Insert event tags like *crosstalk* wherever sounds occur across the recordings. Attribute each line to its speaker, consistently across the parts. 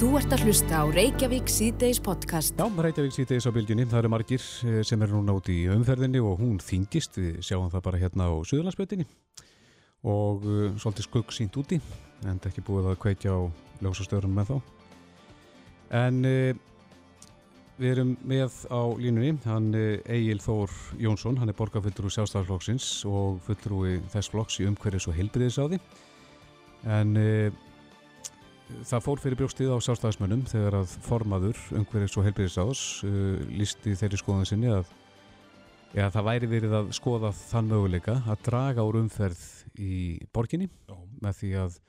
Speaker 1: Þú ert að hlusta á Reykjavík síðdeis podcast.
Speaker 2: Já, Reykjavík síðdeis á bylginni, það eru margir eh, sem eru núna út í umferðinni og hún þingist, við sjáum það bara hérna á Suðurlandsbötinni og uh, svolítið skugg sínt úti, en ekki búið að kveitja á ljósastöðunum með þá. En uh, við erum með á línunni, hann uh, Egil Þór Jónsson, hann er borgarfullur úr sjálfstæðarflokksins og fullur úr þess flokks í umhverfis og heilbriðisáði. En það fór fyrir brjókstið á sjálfstæðismönnum þegar að formaður umhverfis og heilbyrðisáðs uh, lísti þeirri skoðan sinni að ja, það væri verið að skoða þann möguleika að draga úr umferð í borginni Já. með því að,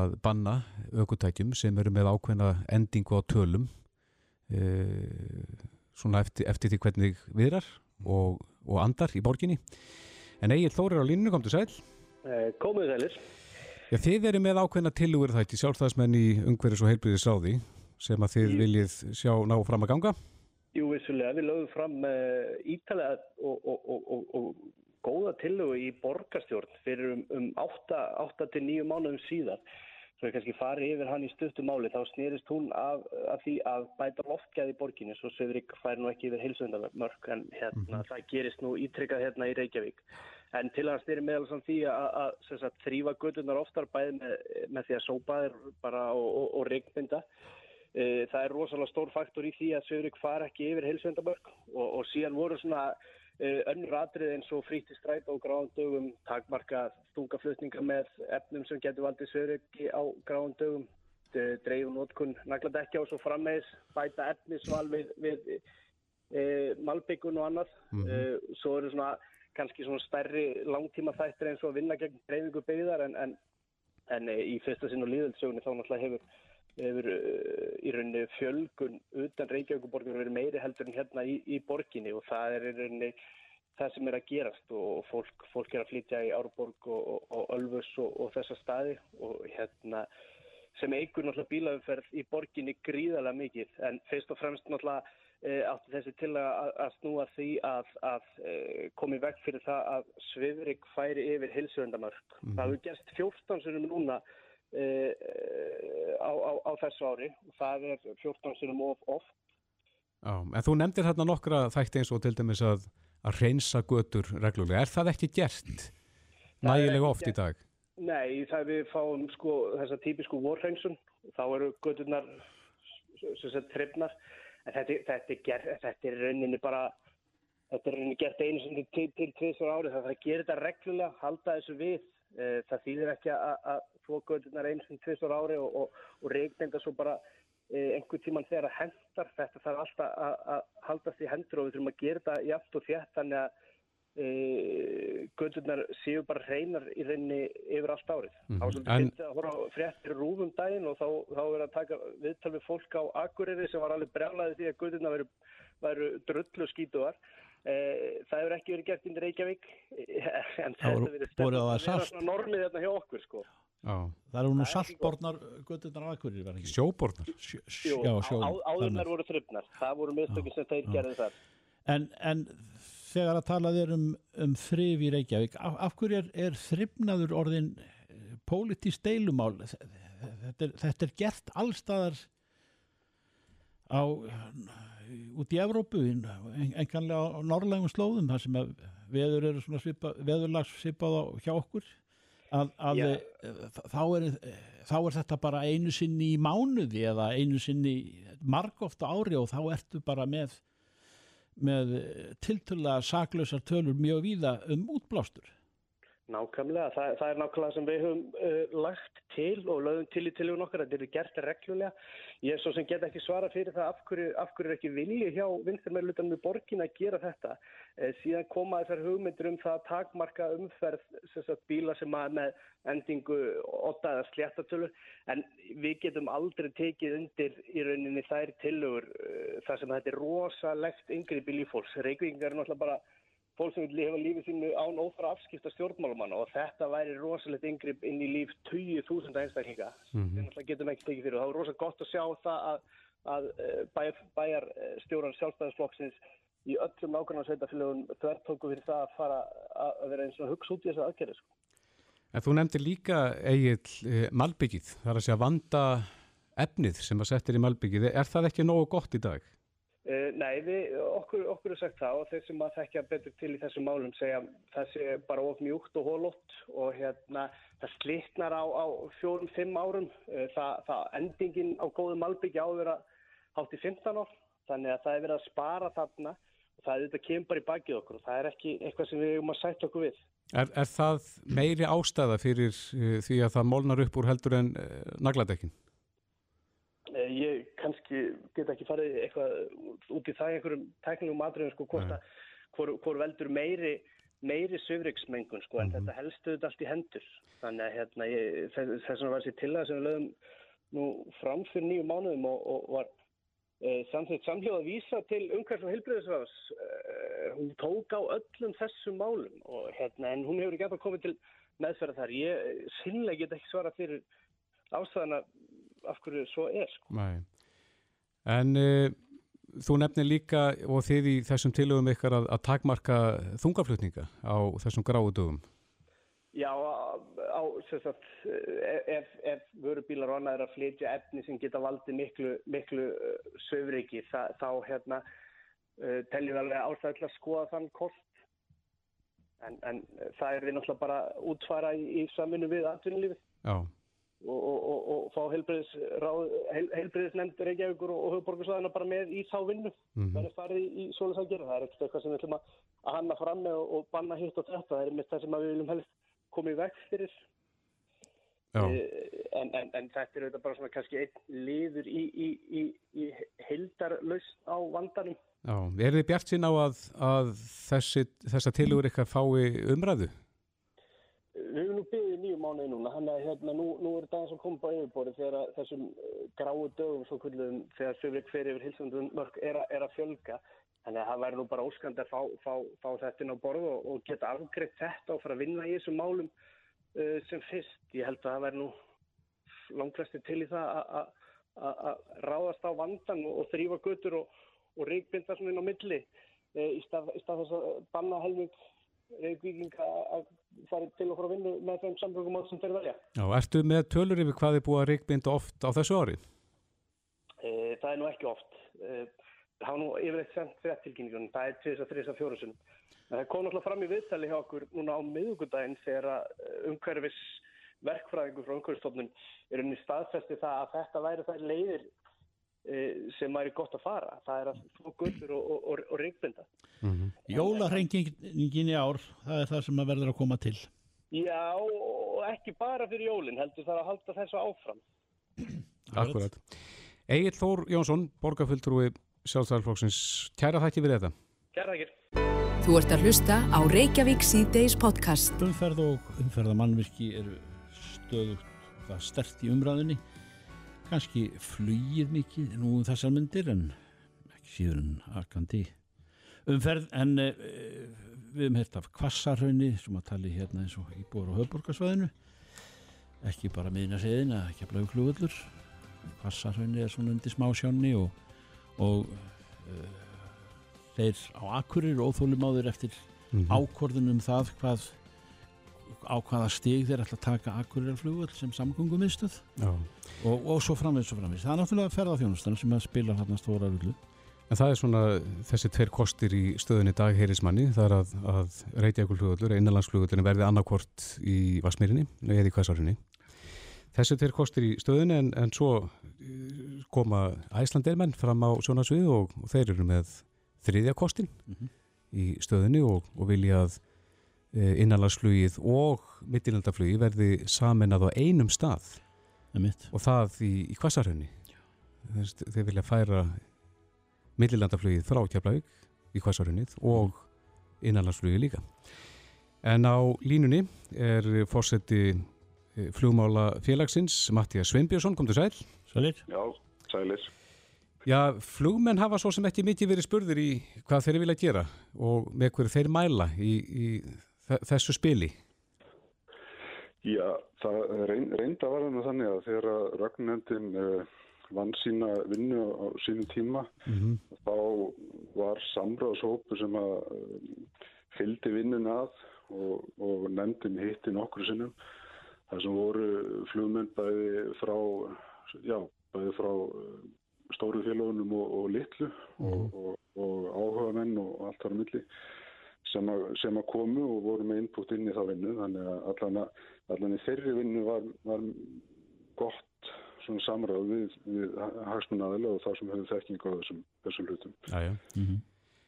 Speaker 2: að banna aukutækjum sem eru með ákveðna endingu á tölum uh, svona eftir, eftir því hvernig viðrar og, og andar í borginni. En Egil Þórir á línu, kom til sæl.
Speaker 3: Eh, Komuð sælir
Speaker 2: Já, þið eru með ákveðna tilugur þætti sjálfstæðismenn í umhverjus og heilbríðisráði sem að þið viljið sjá ná fram að ganga?
Speaker 3: Jú, vissulega. Við lögum fram uh, ítalega og, og, og, og góða tilugu í borgarstjórn fyrir um, um 8-9 mánuðum síðan. Svo ég kannski fari yfir hann í stöttum máli, þá snýrist hún af, af því að bæta loftgæði í borginni, svo Söðrik fær nú ekki yfir heilsöndarmörk, en hérna, mm -hmm. það gerist nú ítrykkað hérna í Reykjavík. En til að styrir meðal samt því að, þrýfa gödunar oftar bæði með, með því að sópa þeir bara og, og, og regnbynda. E, það er rosalega stór faktor í því að Söðurík fara ekki yfir heilsvendabörk og, og síðan voru svona e, önnur atrið eins og fríti stræt og gráðandögum, takmarka stungaflutninga með efnum sem getur valdið Söðuríki á gráðandögum, dreifum notkun nagladekja og svo frammeðis bæta efnisval við, við e, malbyggun og annað. Mm -hmm. Svo eru svona kannski svona stærri langtíma þættir eins og að vinna gegn breyfingu byggðar en, en, en eh, í fyrsta sinn og líðöldsögunni þá náttúrulega hefur, hefur uh, í rauninni fjölgun utan Reykjavíkuborgum verið meiri heldur en hérna í, í borginni og það er í rauninni það sem er að gerast og fólk, fólk er að flytja í Árborg og, og, og Ölfus og, og þessa staði og hérna sem eigur náttúrulega bílaumferð í borginni gríðarlega mikið. En fyrst og fremst náttúrulega átti þessi til að, að snúa því að, að eh, komi vekk fyrir það að Svifrik færi yfir hilsuöndamörk. Mm. Það hefur gerst 14 sinum núna e, á, á, á þessu ári og það er 14 sinum of oft.
Speaker 2: Já, en þú nefndir hérna nokkra þætti eins og til dæmis að, að reynsa götur reglulega. Er það ekki gert nægilega oft í dag?
Speaker 3: Nei, það við fáum sko þessa típisku vorreinsun. Þá eru göturnar sem sagt trefnar þetta, þetta, er ger, þetta er rauninni bara þetta er rauninni gert einu sem til, til tviðsvar árið það þarf að gera þetta reglulega, halda þessu við. Eh, það þýðir ekki að þvó göðunar einu sem tviðsvar árið og, og, og regnenda svo bara eh, einhver tíman þegar að hendar þetta þarf alltaf að, haldast í hendur og við þurfum að gera þetta jæft og þétt þannig að E, göndurnar séu bara hreinar í reyni yfir allt árið. Mm -hmm. Þá svolítið en... finnst það að horfa fréttir rúfum daginn og þá, þá er að taka viðtal við fólk á Akureyri sem var alveg brjálaði því að göndurnar veru, veru drullu skítuðar. E, það hefur ekki verið gert inn í Reykjavík en það hefur verið stefn að vera svona normið hérna hjá okkur sko.
Speaker 4: Já. Það eru nú saltbornar göndurnar á Akureyri.
Speaker 2: Sjóbornar?
Speaker 3: Sjó, Sjó, sjó, á, áðurnar voru þröfnar. Það voru mistökið sem þeir gerði þar.
Speaker 4: En, en þegar að tala þér um, um þrif í Reykjavík, af, af hverju er, er þrifnaður orðin eh, pólitís deilumál? Þetta er, þetta er gert allstaðar á, út í Evrópu, enganlega á norrlægum slóðum, þar sem veður eru svona svipa, veðurlags svipað á hjá okkur, að, að yeah. þá, er, þá er þetta bara einu sinni í mánuði eða einu sinni margóft ári og þá ertu bara með með tiltöla saklausar tölur mjög víða um útblástur.
Speaker 3: Nákvæmlega, það, það er nákvæmlega sem við höfum uh, lagt til og lögum til í tilvíðun okkar að þetta eru gert reglulega. Ég er svo sem get ekki svara fyrir það af hverju, af hverju er ekki vilji hjá vinstarmeirlutanum í borgin að gera þetta. Eh, síðan koma þessar hugmyndur um það að takmarka umferð sagt, bíla sem að með endingu 8 eða sléttatölur en við getum aldrei tekið undir í rauninni þær tilögur uh, þar sem þetta er rosalegt yngri bílífólks. Reykjavíkingar er náttúrulega bara fólk sem vil lifa lífið sínu án ófara afskipta stjórnmálumanna og þetta væri rosalegt yngripp inn í líf 20.000 einstaklinga mm -hmm. við getum ekki tekið fyrir og það var rosalega gott að sjá það að, að eh, bæjar, bæjarstjóran sjálfstæðarsflokksins í öllum nákvæmlega sveitafélagum þvertóku fyrir það að fara að vera eins og hugsa út í þessu aðgerði sko.
Speaker 2: En þú nefndir líka eigið eh, malbyggið, það er að segja vanda efnið sem að settir í Malbyggið, er það ekki nógu gott í dag?
Speaker 3: Uh, nei, við, okkur, okkur er sagt það og þeir sem að þekkja betur til í þessum málum segja það sé bara of mjúkt og hólótt og hérna það slitnar á, á fjórum, fimm árum uh, það, það endingin á góðu malbyggi áður að hátt í 15 ár þannig að það er verið að spara þarna og það er þetta kemur í bakið okkur og það er ekki eitthvað sem við erum að sætta okkur við
Speaker 2: Er, er það meiri ástæða fyrir uh, því að það molnar upp úr heldur en nagladekkin?
Speaker 3: Eh, ég kannski get ekki farið eitthvað út í það einhverjum tækningum aðröðum sko hvort að hvor, hvor veldur meiri meiri söfriksmengun sko en mm -hmm. þetta helstu þetta allt í hendur. Þannig að hérna ég, þess vegna var þessi tillaga sem við lögum nú fram fyrir nýju mánuðum og, og var e, samþýtt samhljóð að vísa til umhverf og hilbriðisrafs e, hún tók á öllum þessum málum og hérna en hún hefur ekki eftir að koma til meðferða þar. Ég sínlega get ekki svara fyrir ástæðana af hverju svo er sko.
Speaker 2: En uh, þú nefnir líka og þið í þessum tilögum ykkar að, að takmarka þungaflutninga á þessum gráu dögum
Speaker 3: Já, á, sagt, ef, ef vörubílar og annað er að flytja efni sem geta valdið miklu, miklu uh, söfriki þá hérna, uh, teljum við alveg ástæðilega að skoða þann kost en, en það er við náttúrulega bara útfara í, í samvinnu við atvinnulífið.
Speaker 2: Já
Speaker 3: og, og, og fá heilbreyðisnefnd Reykjavíkur og höfuborgarsvæðina bara með í þá vinnu. Mm -hmm. það er farið í, í svoleiðs að gera það er eitthvað sem við ætlum að hanna fram með og, og banna hitt og þetta, það er með það sem við viljum helst koma í vekk fyrir. E, en, en, en þetta er auðvitað bara svona kannski einn liður í, í, í heildarlaust á vandanum.
Speaker 2: Já, er þið bjart sín á að, að þessi, þessa tilugur eitthvað fái umræðu?
Speaker 3: Við hefum nú byggðið nýju mánuði núna, hann að hérna, nú, nú er þetta aðeins að koma á yfirbóri þegar þessum uh, gráu dögum, svo kvöldum, þegar söfrið fyrir yfir hilsundum mörg er, er að fjölga. Þannig að það væri nú bara óskand að fá, fá, fá þetta inn á borðu og, og geta afgreitt þetta og fara að vinna í þessum málum uh, sem fyrst. Ég held að það væri nú langflesti til í það að ráðast á vandan og, og þrýfa götur og, og reikbinda svona inn á milli uh, í stað, í stað þess að banna helming reikvíkinga að farið til og frá vinnu með þeim samfélagum sem þeir velja.
Speaker 2: Já, ertu með tölur yfir hvað er búið að reikbinda oft á þessu ári?
Speaker 3: E, það er nú ekki oft. E, það hafa nú yfirleitt sendt frettilkynningunum, það er 2-3-4 sunn. Það kom náttúrulega fram í viðtali hjá okkur núna á miðugundaginn þegar e, umhverfis verkfræðingur frá umhverfistofnun er unni staðfesti það að þetta væri þær leiðir sem væri gott að fara. Það er að få gullur og, og, og, og reikbinda.
Speaker 4: Mm -hmm. Jólarhengingin í ár, það er það sem að verður að koma til.
Speaker 3: Já, og ekki bara fyrir jólinn, heldur það að halda þessu áfram. *clears throat*
Speaker 2: Akkurat. Egil Þór Jónsson, borgarfulltrúi sjálfstæðarflokksins, kæra þætti við þetta.
Speaker 3: Kæra þættir.
Speaker 1: Þú ert að hlusta á Reykjavík C-Days podcast.
Speaker 4: Umferð og umferðamannvirki eru stöðugt stert í umræðinni. Kanski flýið mikið nú um þessar myndir en ekki síður en akandi umferð. En uh, við hefum hirt af kvassarhaunni sem að tali hérna eins og íbúar á höfburgarsvæðinu ekki bara miðina seðin að ekki að blæðu klúvöldur kvassarhaunni er svona undir smásjónni og, og uh, þeir á akkurir óþólimáður eftir mm -hmm. ákvörðunum það hvað á hvaða stig þeir ætla að taka akkurirflugvöld sem samgöngum viðstöð og, og svo framvegð svo framvegð það er náttúrulega ferðarþjónustan sem að spila hérna stóra rullu
Speaker 2: En það er svona þessi tveir kostir í stöðunni dag heyrismanni, það er að, að Reykjavík-flugvöldur, einanlandsflugvöldurinn verði annarkvort í Vasmírinni eða í Kvæsarunni. Þessi tveir kostir í stöðunni en, en svo eh, koma æslandeirmenn fram á sjónasvið og, og þeir eru með þriðja kostin mm -hmm. í stöðunni og, og vilja að e, innanlandsflugið og mittilendaflugi verði saminað á einum stað og það í, í Kvæsarunni. Þeir vilja færa millilandaflugið frá Keflavík í Kvassarinnið og innanlandsflugið líka. En á línunni er fórseti eh, flugmála félagsins Mattías Sveinbjörnsson, kom til sæl.
Speaker 4: Sælir.
Speaker 5: Já, sælir.
Speaker 2: Já, flugmenn hafa svo sem ekki mikið verið spurðir í hvað þeir vilja gera og með hverju þeir mæla í, í þessu spili.
Speaker 5: Já, það reynda var það þannig að þegar rögnendin uh, vann sína vinnu á sínu tíma mm -hmm. þá var samráðsópu sem að fyldi vinnun að og, og nefndin hitti nokkur sinnum þar sem voru flugmynd bæði frá já, bæði frá uh, stóru félagunum og, og litlu og, og, og áhuga menn og allt þar á milli sem að, sem að komu og voru með input inn í þá vinnu þannig að allan, að, allan í þeirri vinnu var, var gott svona samráð við, við hagsmunnaðilega og þá sem hefur þekking á þessum, þessum hlutum.
Speaker 2: Já, já.
Speaker 4: Mhm.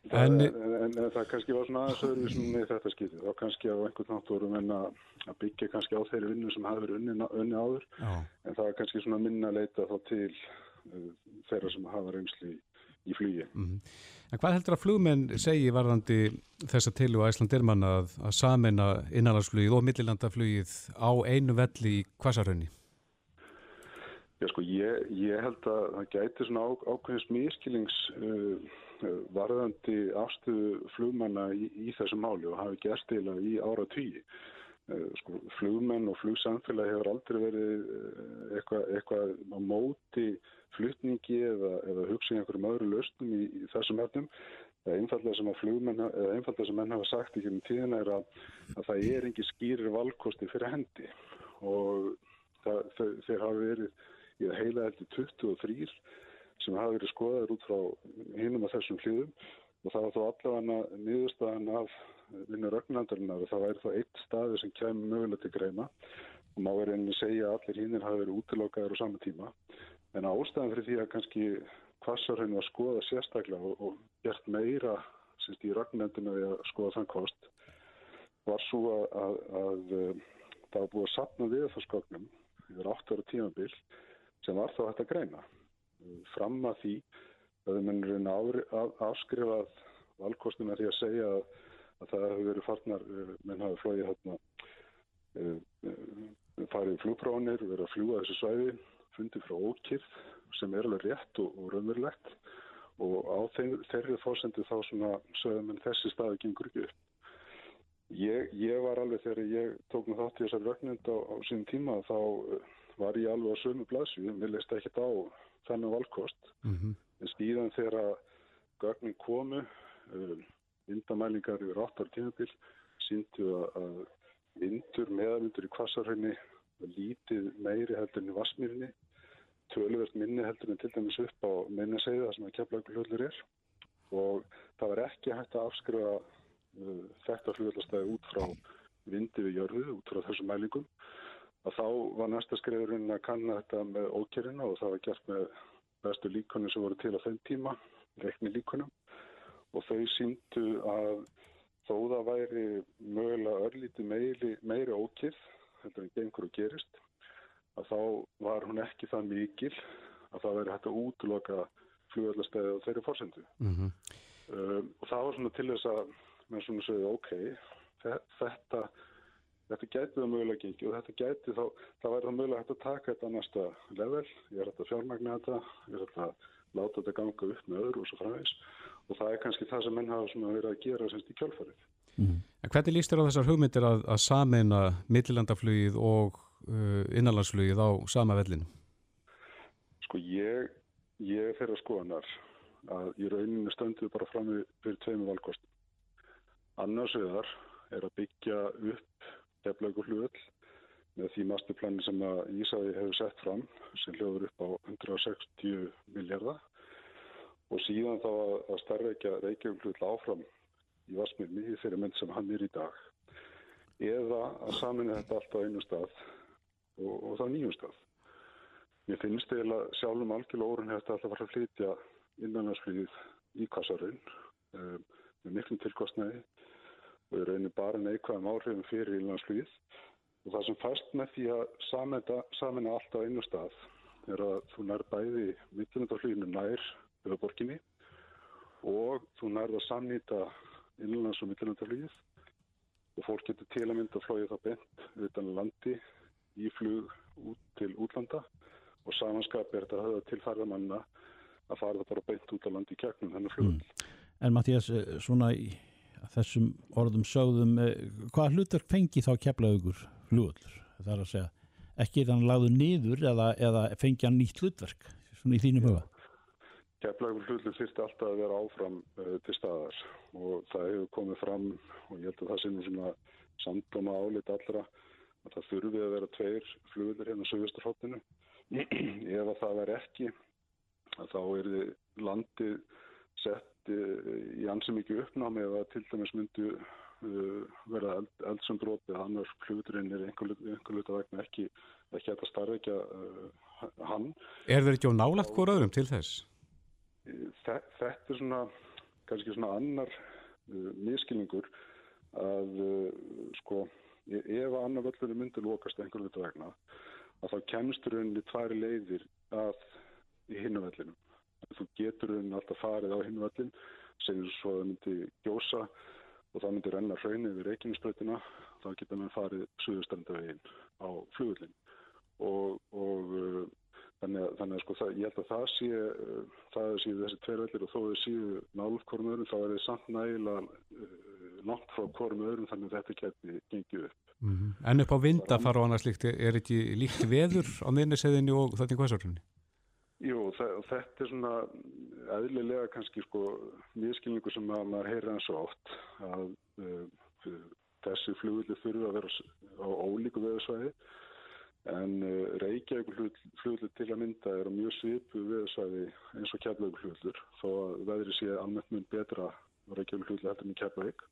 Speaker 5: Það,
Speaker 2: En-
Speaker 5: en, en, en það kannski var svona aðeins öðruvísum með þetta skipið. Þá kannski á einhvern nátt voru menn að að byggja kannski á þeirri vinnu sem hafi verið unni, unni áður
Speaker 2: Já,
Speaker 5: en það er kannski svona minna að leita þá til uh, þeirra sem hafa reynsli í, í flugi.
Speaker 2: mhm. En hvað heldur að flugmenn segi varðandi þessa til og æslandirmann að, að samena innanlandsflugið og millilandaflugið á einu velli í Kvassarhönni?
Speaker 5: Já sko, ég, ég held að það gæti svona á, ákveðins miskilings uh, varðandi afstöðu flugmanna í, í þessu máli og hafi gert eila í ára tíi. Uh, sko, flugmenn og flugsamfélagi hefur aldrei verið uh, eitthvað, eitthvað á móti flutningi eða, eða hugsa í einhverjum öðru lausnum í, í þessum efnum. Það er einfallega sem að flugmenn, eða einfallega sem menn hafa sagt í kemur tíðina er að, að það er engi skýrir valkosti fyrir hendi. Og það, þeir, þeir hafa verið í að heila heldur 23 sem hafa verið skoðaður út frá hinum af þessum hliðum. Og það var þó allavega niðurstaðan af vinnu rögnandarinnar og það væri þá eitt staði sem kemur mögulega til greina. Og má verið einnig segja að allir hinnir hafa verið útilokaður á sama tíma en ástæðan fyrir því að kannski kvassarhraun var skoða sérstaklega og, og gert meira semst í rögnandinu við að skoða þann kost var svo að, að, að um, það var búið að sapna við það skoknum yfir 8 ára tímabil sem var þá hægt að greina. Fram að því að reyna að afskrifað valkostum er því að segja að, að það hefur verið farnar, eh, menn hafi flóið hérna, farið í flugprónir, verið að fljúa þessu svæði, fundið frá ókýrð sem er alveg rétt og, og raunverulegt og á þeir, þeirri fórsendu þá svona sögum en þessi staði gengur ekki upp. Ég, ég var alveg þegar ég tók með þátt í þessar vögnund á, á sínum tíma þá eh, var ég alveg á sömu blæsu, mér leist ekkert á þennan valkost.
Speaker 2: Mm
Speaker 5: En síðan þegar gögnin komu, uh, vindamælingar yfir 8 ára tímabil, síndu að, vindur, meðavindur í kvassarhraunni var lítið meiri heldur en í Vassmýrinni, töluvert minni heldur en til dæmis upp á minneseiða sem að keflagur hlullur er. Og það var ekki hægt að afskrifa uh, þetta hlullastæði út frá vindi við jörðu, út frá þessum mælingum. Að þá var næsta skrifurinn að kanna þetta með ókerina og það var gert með bestu líkonum sem voru til á þeim tíma, reikni líkonum og þau síndu að þó það væri mögulega örlítið meiri, meiri ókýrð, þetta er gengur og gerist, að þá var hún ekki það mikil að það væri hægt að útloka flugöldastæði á þeirri fórsendu.
Speaker 2: -hmm.
Speaker 5: Um, og það var svona til þess að menn svona segja, ok, þe- þetta þetta gæti það mögulega gengi og þetta gæti þá, það væri það mögulega hægt að taka þetta næsta level, ég er hægt að fjármagna þetta, ég er hægt að láta þetta ganga upp með öðru og svo framvegs og það er kannski það sem menn hafa verið að gera semst í kjálfarið.
Speaker 2: En hvernig líst þér á þessar hugmyndir að, að sameina millilandaflugið og innanlandsflugið á sama vellinu?
Speaker 5: Sko ég, ég er þeirra skoðanar að í rauninu stöndu bara fram fyrir tveimu valkostum. Annars vegar er að byggja upp teflaugur hlugöld með því masterplani sem að Ísaði hefur sett fram sem hljóður upp á 160 miljardar og síðan þá að, að starfreikja Reykjavík hlugöld áfram í Vasmírni í þeirri mynd sem hann er í dag eða að samina þetta allt á einu stað og, og þá nýjum stað. Mér finnst eiginlega sjálfum algjörlega órun hefði alltaf fara að flytja innanlandsflýðið í kassarun um, með miklum tilkostnaði og í rauninni bara neikvæðum áhrifum fyrir innanlandsflýðið og það sem fæst með því að samena, samena allt á einu stað er að þú nær bæði mittlundarflýðinu nær höfuborginni og þú nærð að samnýta innanlands- og mittlundarflýðið og fólk getur til að mynda að flóið það bent utan landi í flug út til útlanda og samanskap er þetta að höfða til ferðamanna að fara það bara beint út á landi í kjæknum þennan flugvöld.
Speaker 4: En Mattías, eh, svona í þessum orðum sögðum, eh, hvaða hlutverk fengi þá keflaugur flugvöllur? Það er að segja, ekki er hann lagður niður eða, eða fengi hann nýtt hlutverk, svona í þínum huga?
Speaker 5: Keflagur hlutlu þyrfti alltaf að vera áfram uh, til staðar og það hefur komið fram og ég held að það sé nú svona samdóma álit allra að það þurfi að vera tveir flugvöldur hérna á sögusturhóttinu *clears throat* ef að það verð ekki þá er landið sett í ansi mikið uppnámi ef að til dæmis myndu verða eld, eldsumbroti að annars kluturinn er einhver luta vegna ekki ekki að starfækja hann.
Speaker 2: Er þeir ekki á nálagt hvora öðrum til þess?
Speaker 5: Þetta er svona kannski svona annar uh, miskilningur að uh, sko ef að annar völlunum myndir lókast einhverju vita vegna að þá kemstur henni tværi leiðir að í hinnu völlunum. Þú getur henni alltaf farið á hinnu völlin segjum svo að það myndi gjósa og það myndi renna hraun yfir reikingsbreytina þá geta mann farið suðustandavegin á flugullin og, og uh, Þannig að, þannig að sko það, ég held að það sé, uh, það sé þessi tvervellir og þó þau séu öðrum þá er þið samt nægilega uh, langt frá hvorm öðrum þannig að þetta geti gengið upp.
Speaker 2: Mm -hmm. En upp á vindafar og annars líkt, er ekki líkt veður á neðniseðinni og þetta í hvaðsárunni?
Speaker 5: Jú, þetta er svona eðlilega kannski sko miskilningu sem að maður heyra eins og oft að uh, þessi flugulli þurfa að vera á ólíku veðursvæði En uh, Reykjavík flugulur til að mynda er á mjög svipu viðsvæði eins og Keflavík flugulur þó að veðri sé almennt mun betra Reykjavík flugulur heldur en Keflavík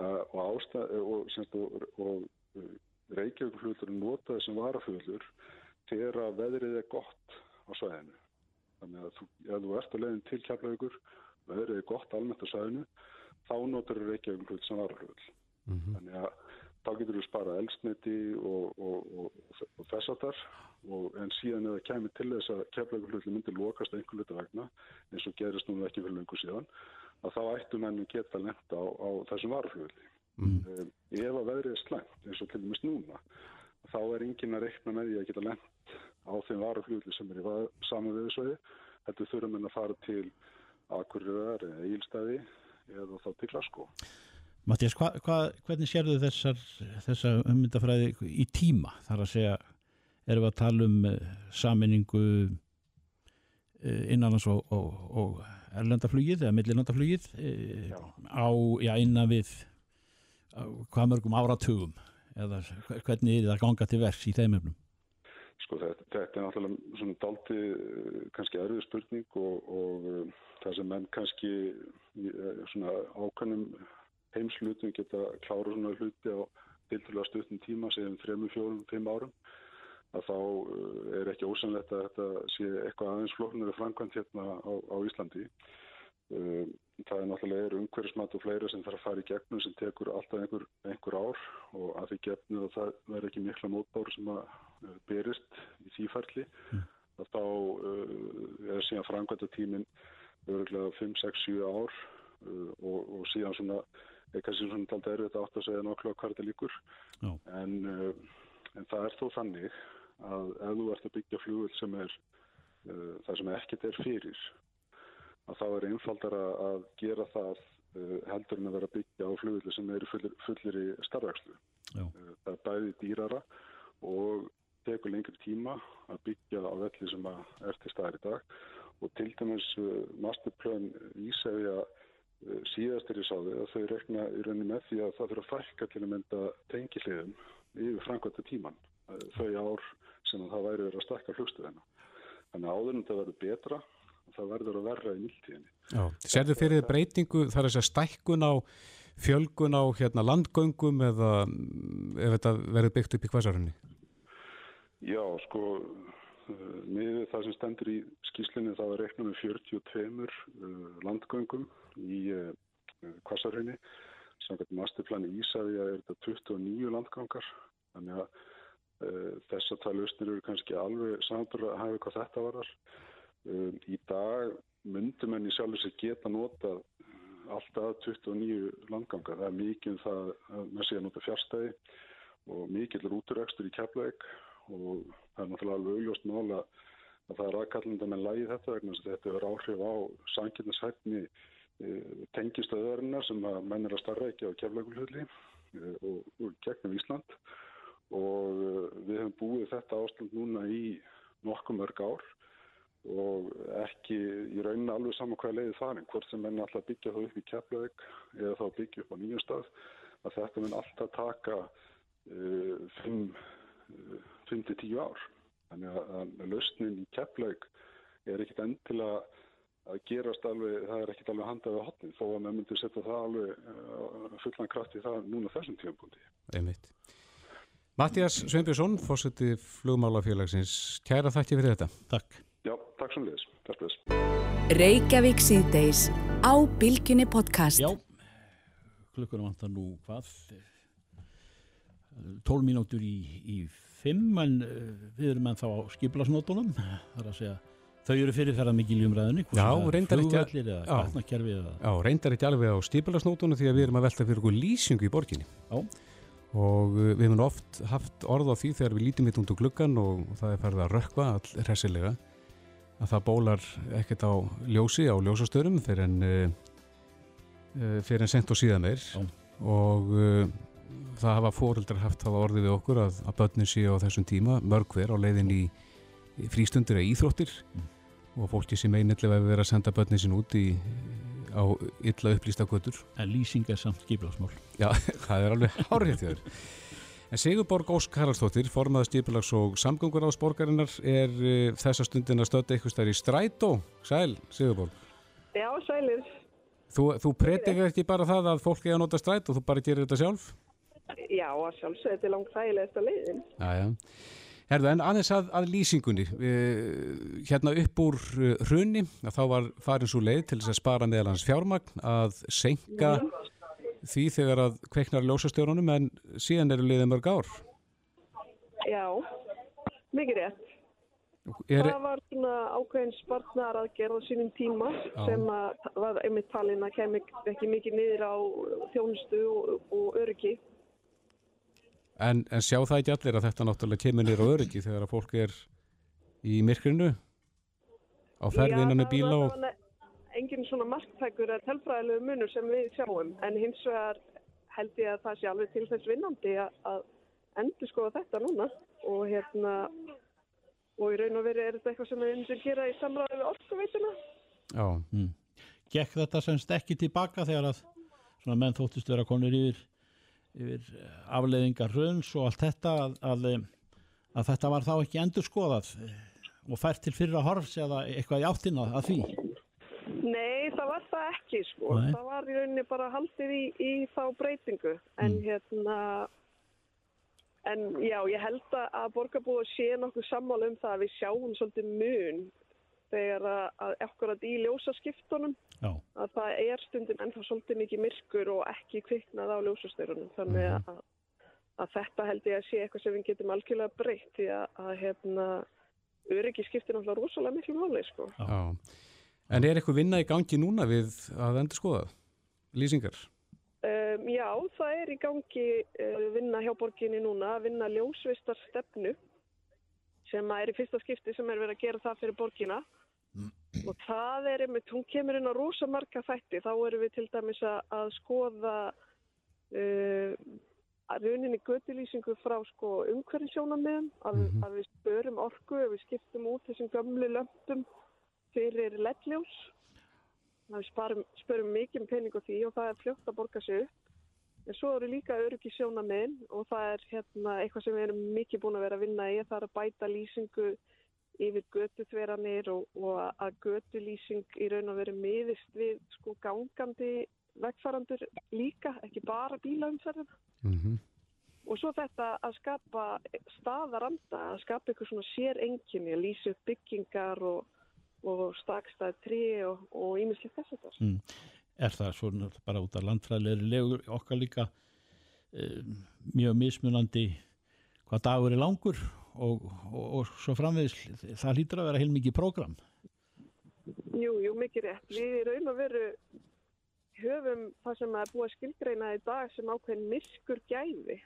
Speaker 5: uh, og, ástæð, og, og, og uh, Reykjavík flugulur notaði sem varaflugulur þegar að veðrið er gott á svæðinu. Þannig að þú, ef þú ert að leiðin til Keflavíkur, veðrið er gott almennt á svæðinu, þá notar Reykjavík flugulur sem varaflugul. Mm -hmm. Þannig að þá getur við sparað elsniti og, og, og, og þess að þar en síðan eða kemur til þess að keflaugurhulli myndir lokast einhver luta vegna eins og gerist núna ekki fyrir lengur síðan að þá ættu mennum geta lenda á, á þessum varflugli mm. um, ef að veðrið er slengt eins og til dæmis núna þá er engin að reikna með því að geta lent á þeim varflugli sem er í saman viðsvæði þetta þurfum en að fara til Akureyrar eða Ílstæði eða þá til Glasgow
Speaker 4: Mattias, hva, hva, hvernig sérðu þessar, þessar ummyndafræði í tíma? Þar að segja, erum við að tala um uh, saminningu uh, innanlands og, og, og erlendaflugið eða millilandaflugið uh, á, já, innan við hvað mörgum áratugum eða hvernig er það ganga til vers í þeim efnum?
Speaker 5: Sko þetta, þetta er náttúrulega svona dalti kannski erfið spurning og, og það sem menn kannski svona ákvæmum heimslutum geta klára svona hluti á tilturlega stuttum tíma, segjum 3, 4, 5 árum að þá eh, er ekki ósanlegt að þetta sé eitthvað aðeins flóknari framkvæmt hérna á, á Íslandi. Eh, það er náttúrulega umhverfismat og fleira sem þarf að fara í gegnum sem tekur alltaf einhver, einhver ár og að því gefnir að það verður ekki mikla mótbár sem að eh, berist í þýfærli mm. að þá uh, er síðan framkvæmta tímin öruglega 5, 6, 7 ár uh, og, og síðan svona er kannski svona alltaf erfitt að átt að segja nokkla hvað þetta líkur en, uh, en það er þó þannig að ef þú ert að byggja flugul sem er uh, það sem ekkert er fyrir að þá er einfaldar að gera það uh, heldur en að vera að byggja á flugul sem eru fullir, fullir í starfækslu það er bæði dýrara og tekur lengri tíma að byggja á velli sem er til staðar í dag. Og til dæmis masterplan Ísæfja Eh, síðast er ég sáði að þau rekna í rauninni með því að það fyrir að fælka til að mynda tengiliðum yfir framkvæmta tíman eh, þau ár sem það væri verið að stakka flugstöðina. Þannig að áðurinn það verður betra það verður að verra í nýttíðinni.
Speaker 2: Serðu fyrir breytingu þar þess að stækkun á fjölgun á hérna, landgöngum eða mm, ef þetta verður byggt upp í hvaðsarunni?
Speaker 5: Já, sko með það sem stendur í skýslinni þá er reiknum með 42 landgöngum í eh, samkvæmt masterplani Ísaði er þetta 29 landgangar þannig að þess að það lausnir eru kannski alveg samanbúr að hafa hvað þetta varar um, í dag myndum enn í sjálfur sig geta nota alltaf 29 landgangar það er mikið um það að maður sé að nota fjárstæði og mikið er úturekstur í keflaug og það er náttúrulega alveg augljóst mála að það er aðkallanda með lægi þetta vegna þess að þetta er áhrif á sanginashæfni e, tengistöðurinnar sem að menn er að starra ekki á keflaugulhulli e, og, og gegnum Ísland og e, við hefum búið þetta ástand núna í nokkuð mörg ár og ekki í rauninni alveg saman hvað leiði farin, hvort sem menn alltaf byggja það upp í keflaug eða þá byggja upp á nýjum stað að þetta mun alltaf taka uh, fimm 5-10 ár. Þannig að, að lausnin í keppleik er ekkit endilega að gerast alveg, það er ekkit alveg handað á hotnin þó að maður myndi setja það alveg uh, fullan kraft í það núna þessum tímapunkti.
Speaker 2: Einmitt. Mattias Sveinbjörnsson, fórseti flugmálafélagsins, kæra þakki fyrir þetta.
Speaker 4: Takk.
Speaker 5: Já, takk sem liðis. Takk liðis.
Speaker 1: Reykjavík síðdeis á Bilginni podcast.
Speaker 4: Já, klukkunum vantar nú hvað? 12 mínútur í, í 5 en uh, við erum ennþá á skiplasnótunum þar að segja þau eru fyrirferðar mikil í umræðinni flugvellir eða
Speaker 2: já.
Speaker 4: gatnakerfi eða
Speaker 2: Já, reyndar ekki alveg á stípilagsnótunum því að við erum að velta fyrir okkur lýsingu í borginni.
Speaker 4: Já.
Speaker 2: Og uh, við hefum oft haft orð á því þegar við lítum hitt út úr gluggan og, það er farið að rökkva all hressilega að það bólar ekkert á ljósi á ljósastörum fyrir en, uh, uh, fyrir en sent og síðan meir.
Speaker 4: Já.
Speaker 2: og það hafa fóreldrar haft það orðið við okkur að, að börnin séu á þessum tíma mörg hver á leiðin í, frístundir eða íþróttir. Og fólki sem einillega hefur verið að senda börnin sín út í, á illa upplýsta götur
Speaker 4: en lýsing er samt skiplasmál
Speaker 2: Já, *laughs* það er alveg hárið þér. En Sigurborg Ósk Haraldsdóttir, formaða stipulags og samgöngur ás borgarinnar, er uh, þessa stundin að stötta eitthvað stær í strætó. Sæl, Sigurborg.
Speaker 6: Já, sælir.
Speaker 2: Þú, þú predikar ekki bara það að fólk er að nota strætó, þú bara gerir þetta sjálf?
Speaker 6: Já, að sjálfsögðu þetta er langt þægilegasta leiðin.
Speaker 2: Já, já. Herðu, en aðeins að, að lýsingunni. Uh, hérna upp úr uh, hrunni, að þá var farin svo leið til þess að spara meðal hans fjármagn, að senka því þegar að kveiknar ljósastjórunum, en síðan eru liðið mörg ár.
Speaker 6: Já, mikið rétt.
Speaker 2: Er,
Speaker 6: Það var svona ákveðin spartnar aðgerð á sínum tíma
Speaker 2: Já.
Speaker 6: sem að var einmitt talin að kemur ekki mikið niður á þjónustu og, og öryggi.
Speaker 2: En, en sjá það ekki allir að þetta náttúrulega kemur á öryggi þegar að fólk er í myrkrinu á ferðinna með bíla og...
Speaker 6: og... Engin svona marktækur eða telfræðilegu munur sem við sjáum en hins vegar held ég að það sé alveg til þess vinnandi að, að endur skoða þetta núna og hérna og í raun og veri er þetta eitthvað sem við myndir gera í samræði við orkuveituna.
Speaker 2: Já,
Speaker 4: mm. Gekk þetta semst ekki tilbaka þegar að svona menn þóttist vera konur yfir, yfir eh, afleiðingar hröns og allt þetta að, að, eh, að þetta var þá ekki endur skoðað og fært til fyrra horfs eða eitthvað í áttina að því
Speaker 6: Nei, það var það ekki sko.
Speaker 4: Nei.
Speaker 6: Það var í rauninni bara haldið í, í þá breytingu. En
Speaker 4: Mm.
Speaker 6: hérna, en já, ég held að- að borgarbúið sé nokkuð sammála um það að við sjáum svolítið mun þegar að, að ekkurat í ljósaskiptunum
Speaker 4: Já,
Speaker 6: að það er stundin ennþá svolítið mikið myrkur og ekki kviknað á ljósastörunum. Þannig
Speaker 4: Mhm.
Speaker 6: að, að þetta held ég að sé eitthvað sem við getum algjörlega breytt því að, að hérna, öryggi skiptir náttúrulega rosalega miklu máli sko.
Speaker 2: já. En er eitthvað vinna í gangi núna við að endur skoða lýsingar?
Speaker 6: Um, já, það er í gangi uh, vinna hjá borginni núna, að vinna ljósvistar stefnu sem að er í fyrsta skipti sem er verið að gera það fyrir borgina og það er einmitt, hún kemur inn á rosa marga þætti, þá erum við til dæmis að, að skoða uh, rauninni götulýsingu frá sko umhverfisjónamiðum, að,
Speaker 2: Mhm.
Speaker 6: að við spörum orku, að við skiptum út þessum gömlu lömpum fyrir ledljós að við sparum, spörum mikið pening á því og það er fljótt að borga sig upp. En svo eru líka öryggi sjónamiðin og það er hérna eitthvað sem við erum mikið búin að vera að vinna í. Það er að bæta lýsingu yfir götuþveranir og, og að götulýsing í raun og veru miðist við sko gangandi vegfarandur líka, ekki bara bílaumferðina.
Speaker 2: Mm
Speaker 6: Og svo þetta að skapa staðaranda, að skapa eitthvað svona sér enginni, að lýsa upp byggingar og, og stakstað trí og ímislegt þess að það.
Speaker 4: mm. er það svona bara út af landfræðilegri legur okkar líka um, mjög mismunandi hvað dagur er langur og, og, og svo framvegis það hlýtur að vera heilmikið prógram
Speaker 6: Jú, jú, mikið rétt. Við raun og veru höfum það sem er búið að skilgreina í dag sem ákveðin myrkur gæði.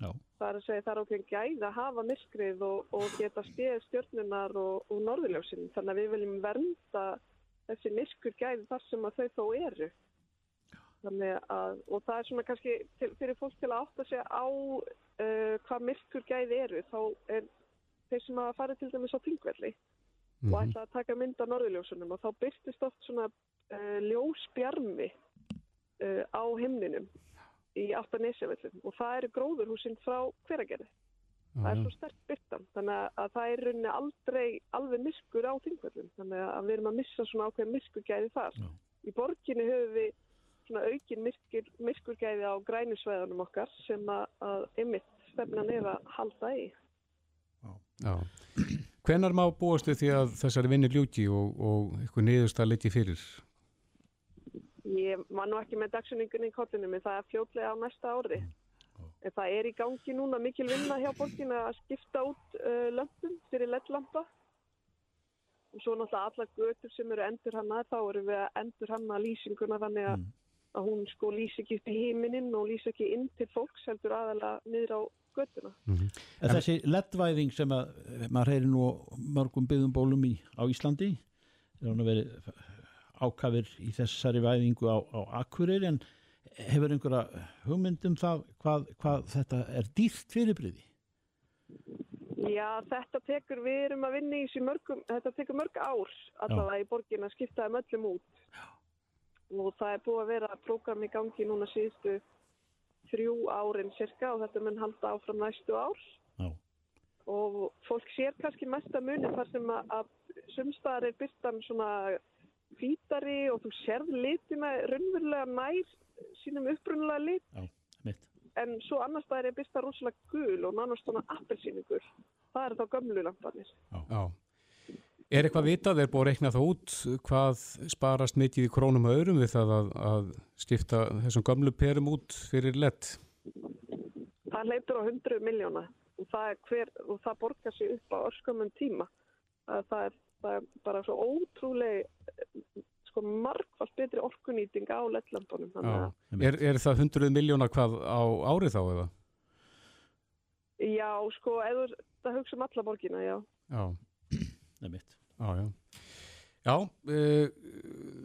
Speaker 4: Já,
Speaker 6: Það er að segja það er ákveðin gæði að hafa myrkrið og, og geta stíðið stjörnunar og, og norðurljósin. Þannig að við viljum vernda þessi myrkur gæði þar sem að þau þó eru. Að, og það er svona kannski til, fyrir fólk til að átta sig á uh, hvað myrkur gæði eru. Þá er þeir sem að fara til dæmis á Þingvelli og ætla að taka mynd af norðurljósunum og þá byrtist oft svona uh, ljósbjarmi uh, á himninum í áttanesjavellum og það eru gróðurhúsin frá hveragerði það er svo sterk byrtan þannig að það er rauninni aldrei alveg myrkur á þingvöldum þannig að við erum að missa svona ákveð myrkurgæði þar
Speaker 4: Já.
Speaker 6: í borginni höfum við svona aukin myrkur, myrkurgæði á grænusvæðunum okkar sem að, einmitt stefnan er að halda í
Speaker 2: Já. Hvenar má búast við því að þessari vinni ljúki og, og eitthvað niðurst að leiki fyrir?
Speaker 6: Ég var nú ekki með dagsunningunni í kollinum en það er fljótlega á næsta ári. En það er í gangi núna mikil vinna hjá borgin að skipta út uh, lömpum fyrir leddlampa. Og svo náttúrulega alla götur sem eru endur hana, þá erum við að endur hana lýsinguna þannig að, að hún sko lýsi ekki upp í heiminin og lýsi ekki inn til fólks heldur aðalega niður á götuna.
Speaker 4: En þessi leddvæðing sem að maður heyri nú mörgum byggðum bólum í, á Íslandi er hann að verið ákafir í þessari væðingu á, á Akureyri en hefur einhverja hugmyndum það hvað, hvað þetta er dýrt fyrirbriði?
Speaker 6: Já, þetta tekur, við erum að vinna í þessu mörgum, þetta tekur mörg ár allavega í borgin að skipta þeim öllum út. Já. Og það er búið að vera prógram í gangi núna síðustu þrjú árin cirka og þetta mun halda áfram næstu ár.
Speaker 4: Já.
Speaker 6: Og fólk sér kannski mesta muni þar sem að, að sumstaðar er byrtan svona hvítari og þú sérð litina raunverulega nær sínum upprunnulega lit.
Speaker 4: Já.
Speaker 6: En svo annars það er byrsta rosalega gul og nánast svona appelsínugul. Það er þá gömlu lampanir.
Speaker 2: Já. Er eitthvað vitað, er búið að reikna það út hvað sparast mikið í krónum og öðrum við það að, að skipta þessum gamlu perum út fyrir lett?
Speaker 6: Það leipur á 100 miljóna og það, er hver, og það borgar sér upp á örskumum tíma. Það, það, er, það er bara svo ótrúlega sko margfald betri orkunýting á lettlampunum.
Speaker 2: Er, er það 100 miljóna hvað á árið þá eða?
Speaker 6: Já, sko, eða það hugsa um alla borgina, já.
Speaker 2: Já.
Speaker 4: Það er mitt.
Speaker 2: Já, já. Já, uh,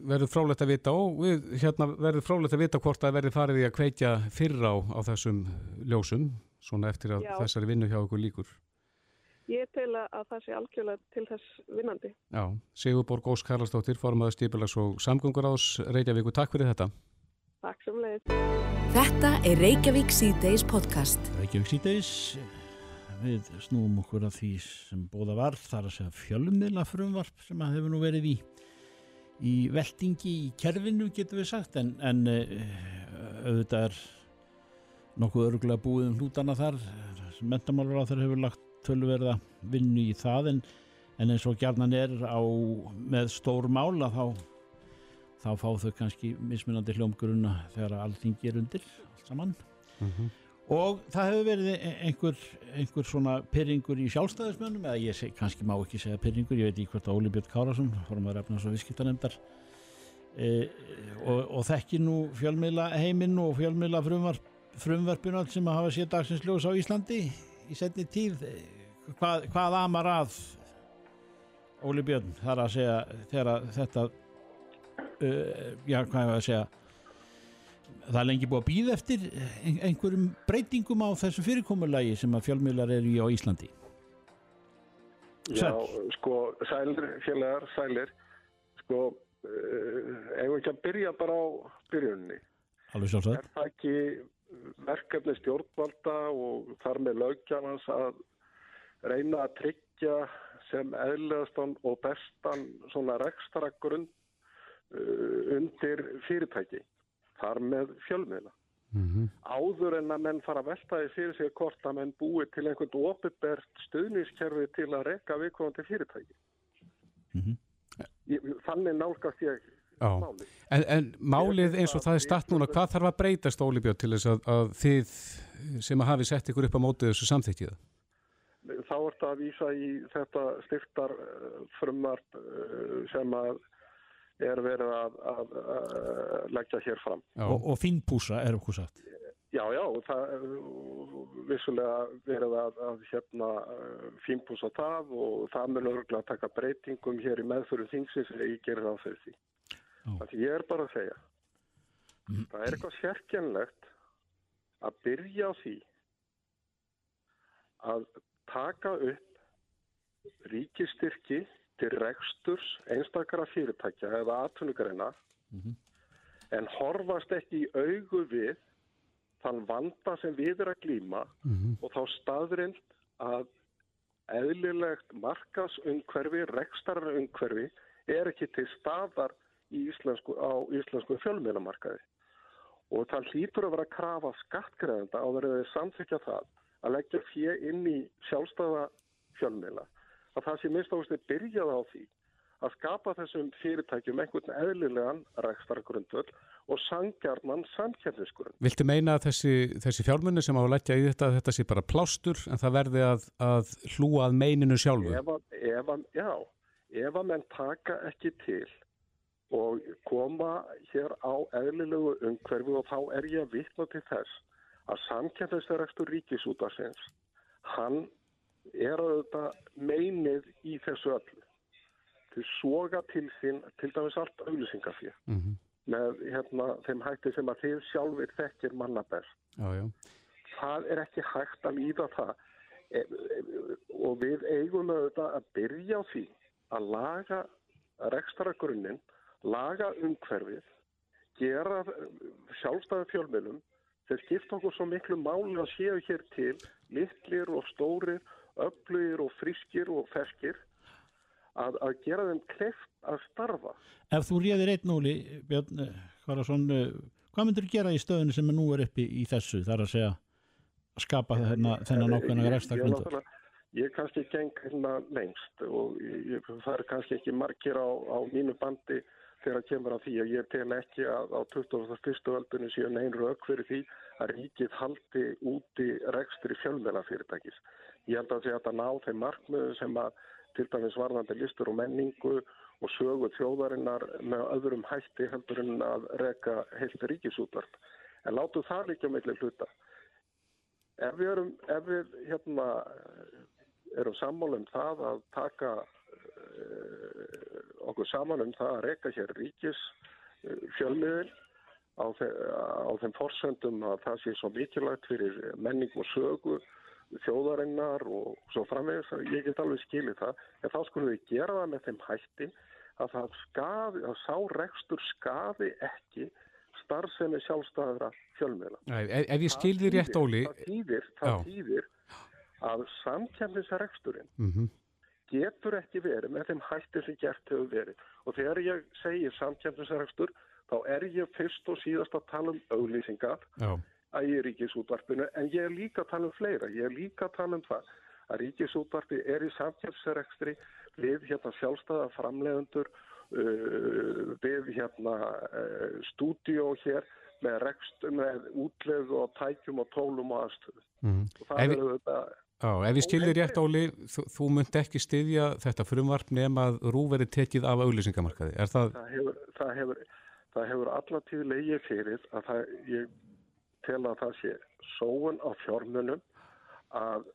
Speaker 2: verður frálægt að vita og við, hérna verður frálægt að vita hvort það verður farið í að kveikja fyrr á, á þessum ljósum, svona eftir að
Speaker 6: Já.
Speaker 2: þessari vinnu hjá ykkur líkur.
Speaker 6: Ég tel að það sé algjörlega til þess vinnandi.
Speaker 2: Já, Sigurborg Ós Karlastóttir, formaður Stípilags og Samgöngur ás Reykjavík og takk fyrir þetta.
Speaker 6: Takk sem leiðist.
Speaker 1: Þetta er Reykjavík C-Days podcast.
Speaker 4: Reykjavík síðdeis við snúum okkur að því sem bóða var þar að segja fjölummiðla frumvarp sem að hefur nú verið í í veltingi í kerfinu getur við sagt en, en uh, auðvitað er nokkuð örgulega búið um hlútana þar. Mentamálur á þeir hefur lagt tölverða vinnu í það en, en eins og gjarnan er á með stór mála þá þá fá þau kannski mismunandi hljómgrunna þegar allþingi er undir allt saman og það hefur verið e- einhver, einhver svona pyrringur í sjálfstæðismönnum eða ég seg, kannski má ekki segja pyrringur ég veit ekki hvort að Óli Björn Kárasson formar efnars og viðskiptanemdar e, og, og þekki nú fjölmiðla heiminn og fjölmiðla frumvarp, frumvarpinu allt sem að hafa séð dagsins ljós á Íslandi í setni tíð. E, hvað, hvað amar að Óli Björn þar að segja þegar að þetta uh, já hvað hefur að segja það er lengi búið að býða eftir ein- einhverjum breytingum á þessu fyrirkomulagi sem að fjölmiðlar eru í á Íslandi
Speaker 7: Já,
Speaker 4: Sæll.
Speaker 7: sko, sælir, félagar, sælir, sko, uh, eigum ekki að byrja bara á byrjunni.
Speaker 4: alveg sjálfsagt
Speaker 7: Er það ekki verkefni stjórnvalda og þar með lögjafans að reyna að tryggja sem eðligastan og bestan svona rekstra grunn uh, undir fyrirtæki, þar með fjölmiðla.
Speaker 2: Mm
Speaker 7: áður en að menn fara að velta því fyrir sig hvort að menn búi til einhvern opibert stuðningskerfi til að reka viðkomandi fyrirtæki.
Speaker 4: Mhm.
Speaker 7: Ég, þannig nálgast ég
Speaker 2: Já,
Speaker 7: máli.
Speaker 2: en, en málið eins og það er statt núna, hvað þarf að breytast Óli Björn til þess að, að þið sem að hafi sett ykkur upp á mótið þessu samþykkið?
Speaker 7: Þá ert að vísa í þetta styrtar frumvarp uh, sem að er verið að, að, að leggja hér fram.
Speaker 2: Já,
Speaker 4: og, og fínpúsa er okkur sagt
Speaker 7: Já, já, það er vissulega verið að, að hérna fínpúsa það og það mun örgulega að taka breytingum hér í meðfyrir þingsins þegar ég gerir það fyrir því. Það ég er bara að segja. Það er eitthvað sérkjænlegt að byrja á því að taka upp ríkistyrki til reksturs einstakara fyrirtækja eða atvinnugreina en horfast ekki í augu við þann vanda sem við er að glíma og þá staðrind að eðlilegt markasumhverfi, rekstararumhverfi er ekki til staðar íslensku, á íslensku fjölmiðlamarkaði. Og það hlýtur að vera að krafa skattgreðenda á verið að samþykja það að leggja fjö inn í sjálfstæða fjölmiðla. Að það sé minnst ástu byrjað á því að skapa þessum fyrirtækjum einhvern eðlilegan rekstargrundvöld og sangjarnan samkjæfnisgrunn.
Speaker 2: Viltu meina að þessi, þessi fjármunni sem á að leggja í þetta, þetta sé bara plástur en það verði að, að hlúa að meininu sjálfu?
Speaker 7: Ef að, já, ef að menn taka ekki til og koma hér á eðlilegu umhverfi og þá er ég að vitna til þess að samkjæfnisrekstur ríkisútarsins, hann er að þetta meinið í þessu öllu. Þau soga til sín til dæmis allt auðlýsingafið. Mm -hmm með hérna, þeim hætti sem að þið sjálfur þekkir manna best.
Speaker 2: Já, já.
Speaker 7: Það er ekki hægt að líða það e, e, og við eigum auðvitað að byrja á því að laga rekstaragrunnin, laga umhverfið, gera sjálfstæði fjölmjölum þeir skipta okkur svo miklu máli að séu hér til litlir og stórir, öflugir og friskir og ferskir að, að gera þeim kleft að starfa.
Speaker 4: Ef þú réðir einn núli, Björn Hvarason, eh, hvað myndur þú gera í stöðinu sem er nú er uppi í þessu, þar að segja að skapa þennan ákveðna restakvöndur?
Speaker 7: Ég er kannski geng hérna lengst og ég, það er kannski ekki margir á, á mínu bandi þegar það kemur að því að ég tel ekki að á 21. öldunum séu neyn rauk fyrir því að ríkið haldi úti rekstri fjölmjöla fyrirtækis. Ég held að þetta ná þeim markmiðu sem að til dæmis varðandi listur og menningu og sögu þjóðarinnar með öðrum hætti heldur en að reka heilt ríkisútvart. En látu það líka meðlega hluta. Ef við erum, ef við, hérna, erum sammála um það að taka uh, okkur saman um það að reka hér ríkis uh, fjölmiðil á, þe á þeim forsöndum að það sé svo mikilvægt fyrir menning og sögu þjóðarinnar og svo framvegis ég get alveg skilið það. En þá skulum við gera það með þeim hætti að það skafi, að sá rekstur skafi ekki starfsemi sjálfstæðra fjölmiðla.
Speaker 2: Ef, ef ég skilði rétt Óli
Speaker 7: Það týðir, að samkjæmnisreksturinn mm -hmm. Getur ekki verið með þeim hætti sem gert hefur verið. Og þegar ég segir samkjæmnisrekstur þá er ég fyrst og síðast að tala um auglýsingar Já. að í ríkisútvarpinu en ég er líka að tala um fleira, ég er líka að tala um það að ríkisútvarpi er í samkjálfsrekstri við hérna sjálfstæða framlegundur uh, við hérna uh, stúdíó hér með rekst, með útlegu og tækjum og tólum og aðstöðu. Mm. og það er auðvitað
Speaker 2: Já, ef ég skilði rétt Óli, þú, þú myndi ekki styðja þetta frumvarp nema að rú verið tekið af auðlýsingamarkaði, er það?
Speaker 7: Það hefur, það hefur, það hefur allatíð leiðið fyrir að það, ég tel að það sé sóun á fjármunum að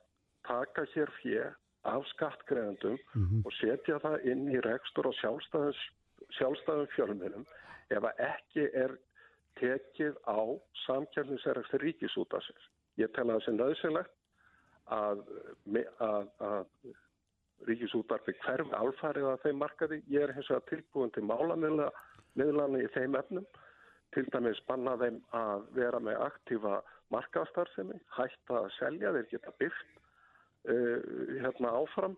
Speaker 7: taka hér fjö af skattgreðendum mm -hmm. og setja það inn í rekstur og sjálfstæðum fjármunum ef að ekki er tekið á samkjörninsverðast ríkisútasins. Ég tel að það sé nöðsynlegt að, að, að ríkisútarfi hverfi alfarið að þeim markaði. Ég er hins vegar tilbúin til málamilana í þeim efnum til dæmis banna þeim að vera með aktífa markastarfsemi, hætta að selja, þeir geta byrkt uh, hérna áfram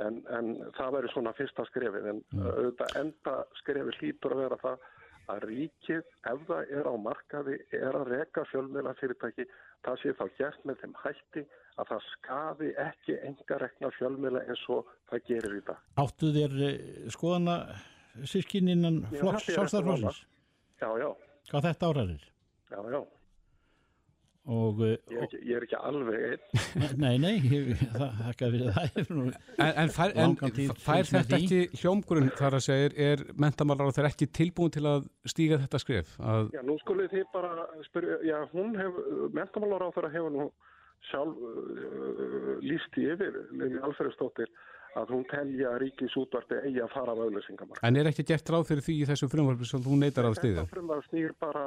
Speaker 7: en, en það verður svona fyrsta skrefið en mm. auðvitað enda skrefið hlýtur að vera það að ríkið ef það er á markaði er að reka fjölmjöla fyrirtæki það sé þá gert með þeim hætti að það skafi ekki enga rekna fjölmjöla eins og það gerir í dag.
Speaker 4: Áttu þér eh, skoðana sískinninnan flokks sjálfstæðarflóksins?
Speaker 7: Já, já.
Speaker 4: Hvað þetta áraðir?
Speaker 7: Já, já.
Speaker 4: Og, eh,
Speaker 7: ég, er ekki, ég er ekki alveg einn.
Speaker 4: Nei, nei, ég, það þakka fyrir það.
Speaker 2: En, en fær, en, fær þetta ekki hljómgrunn þar að segja, er mentamálar á þeir ekki tilbúin til að stíga þetta skrif? Að...
Speaker 7: Já, nú skulle þið bara spyrja, já, hún hefur, mentamálar á þeirra hefur nú sjálf uh, líst í yfir, Levi Alfredsdóttir, að hún telja ríkisútvarti eigi að fara af auðlýsingamar.
Speaker 2: En er ekki gert ráð fyrir því í þessu frumvarfi sem þú neytar að stiðja?
Speaker 7: Þetta frumvarf snýr bara,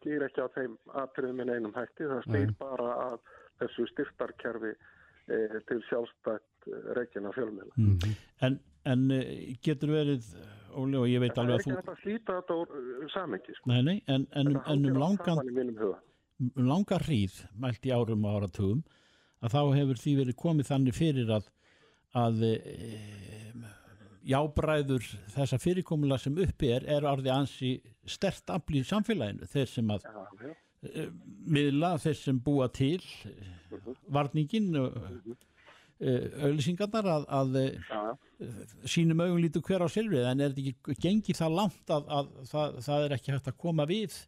Speaker 7: snýr ekki að þeim atriðum minn einum hætti, það snýr Nei. bara að þessu styrtarkerfi e, til sjálfstætt e, reygin af fjölmjöla.
Speaker 4: Mm. En, en e, getur verið, Óli, og ég veit alveg að þú...
Speaker 7: Það er ekki að slíta þetta úr uh, samengi,
Speaker 4: sko. Nei, nei, en, en, en um langan, um langar hríð, mælt í árum og áratugum, að þá hefur því verið komið þannig fyrir að, að e, jábræður þessa fyrirkomula sem uppi er er orðið ansi stert afl í samfélaginu þeir sem að
Speaker 7: Já, já.
Speaker 4: e, miðla, þeir sem búa til
Speaker 7: Mhm.
Speaker 4: varningin og e, auðlýsingarnar að, að e,
Speaker 7: Já,
Speaker 4: sínum augum lítur hver á silfrið en er þetta ekki gengið það langt að, að það, það er ekki hægt að koma við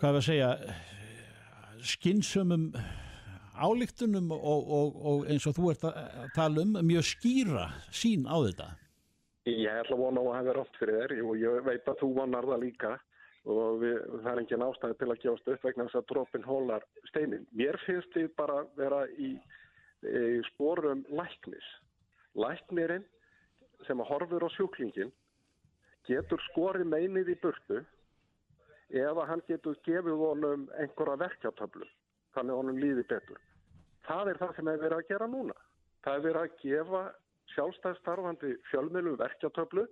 Speaker 4: hvað við að segja skynsumum álíktunum og, og, og eins og þú ert að tala um mjög skýra sín á þetta
Speaker 7: Ég ætla að vona á að hafa rátt fyrir þér og ég veit að þú vonar það líka og við, það er engin ástæði til að gefast upp vegna þess að dropin hólar steinin. Mér finnst þið bara vera í, í sporum læknis. Læknirinn sem að horfur á sjúklingin getur skorið meinið í burtu eða hann getur gefið honum einhverja verkjartöflu þannig að honum líði betur. Það er það sem er verið að gera núna. Það er verið að gefa sjálfstæðstarfandi fjölmiðlum verkjartöflu